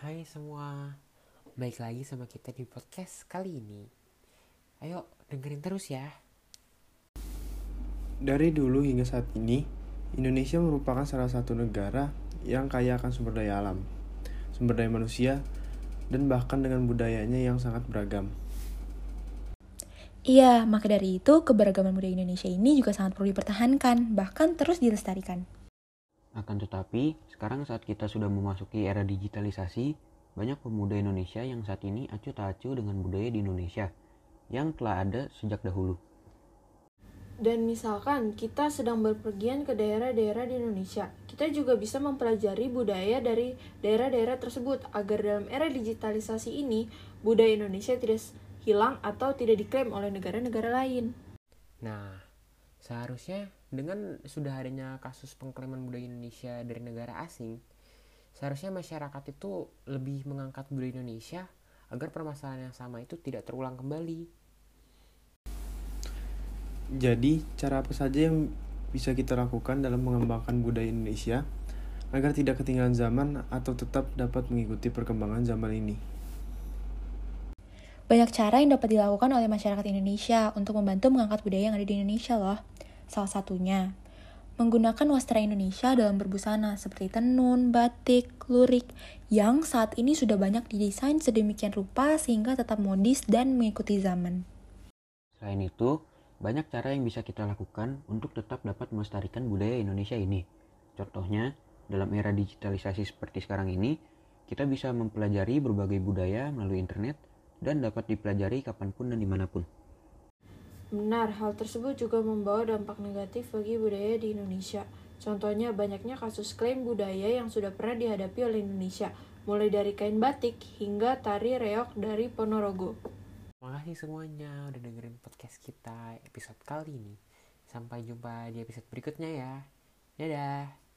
Hai semua, baik lagi sama kita di podcast kali ini. Ayo dengerin terus ya. Dari dulu hingga saat ini, Indonesia merupakan salah satu negara yang kaya akan sumber daya alam, sumber daya manusia, dan bahkan dengan budayanya yang sangat beragam. Iya, maka dari itu keberagaman budaya Indonesia ini juga sangat perlu dipertahankan, bahkan terus dilestarikan. Akan tetapi, sekarang saat kita sudah memasuki era digitalisasi, banyak pemuda Indonesia yang saat ini acuh tak acuh dengan budaya di Indonesia yang telah ada sejak dahulu. Dan misalkan kita sedang berpergian ke daerah-daerah di Indonesia, kita juga bisa mempelajari budaya dari daerah-daerah tersebut agar dalam era digitalisasi ini, budaya Indonesia tidak hilang atau tidak diklaim oleh negara-negara lain. Nah, seharusnya dengan sudah adanya kasus pengklaiman budaya Indonesia dari negara asing, seharusnya masyarakat itu lebih mengangkat budaya Indonesia agar permasalahan yang sama itu tidak terulang kembali. Jadi, cara apa saja yang bisa kita lakukan dalam mengembangkan budaya Indonesia agar tidak ketinggalan zaman atau tetap dapat mengikuti perkembangan zaman ini? Banyak cara yang dapat dilakukan oleh masyarakat Indonesia untuk membantu mengangkat budaya yang ada di Indonesia loh. Salah satunya, menggunakan wastra Indonesia dalam berbusana seperti tenun, batik, lurik, yang saat ini sudah banyak didesain sedemikian rupa sehingga tetap modis dan mengikuti zaman. Selain itu, banyak cara yang bisa kita lakukan untuk tetap dapat melestarikan budaya Indonesia ini. Contohnya, dalam era digitalisasi seperti sekarang ini, kita bisa mempelajari berbagai budaya melalui internet dan dapat dipelajari kapan pun dan di mana pun. Benar, hal tersebut juga membawa dampak negatif bagi budaya di Indonesia. Contohnya banyaknya kasus klaim budaya yang sudah pernah dihadapi oleh Indonesia, mulai dari kain batik hingga tari reok dari Ponorogo. Makasih semuanya udah dengerin podcast kita episode kali ini. Sampai jumpa di episode berikutnya ya. Dadah.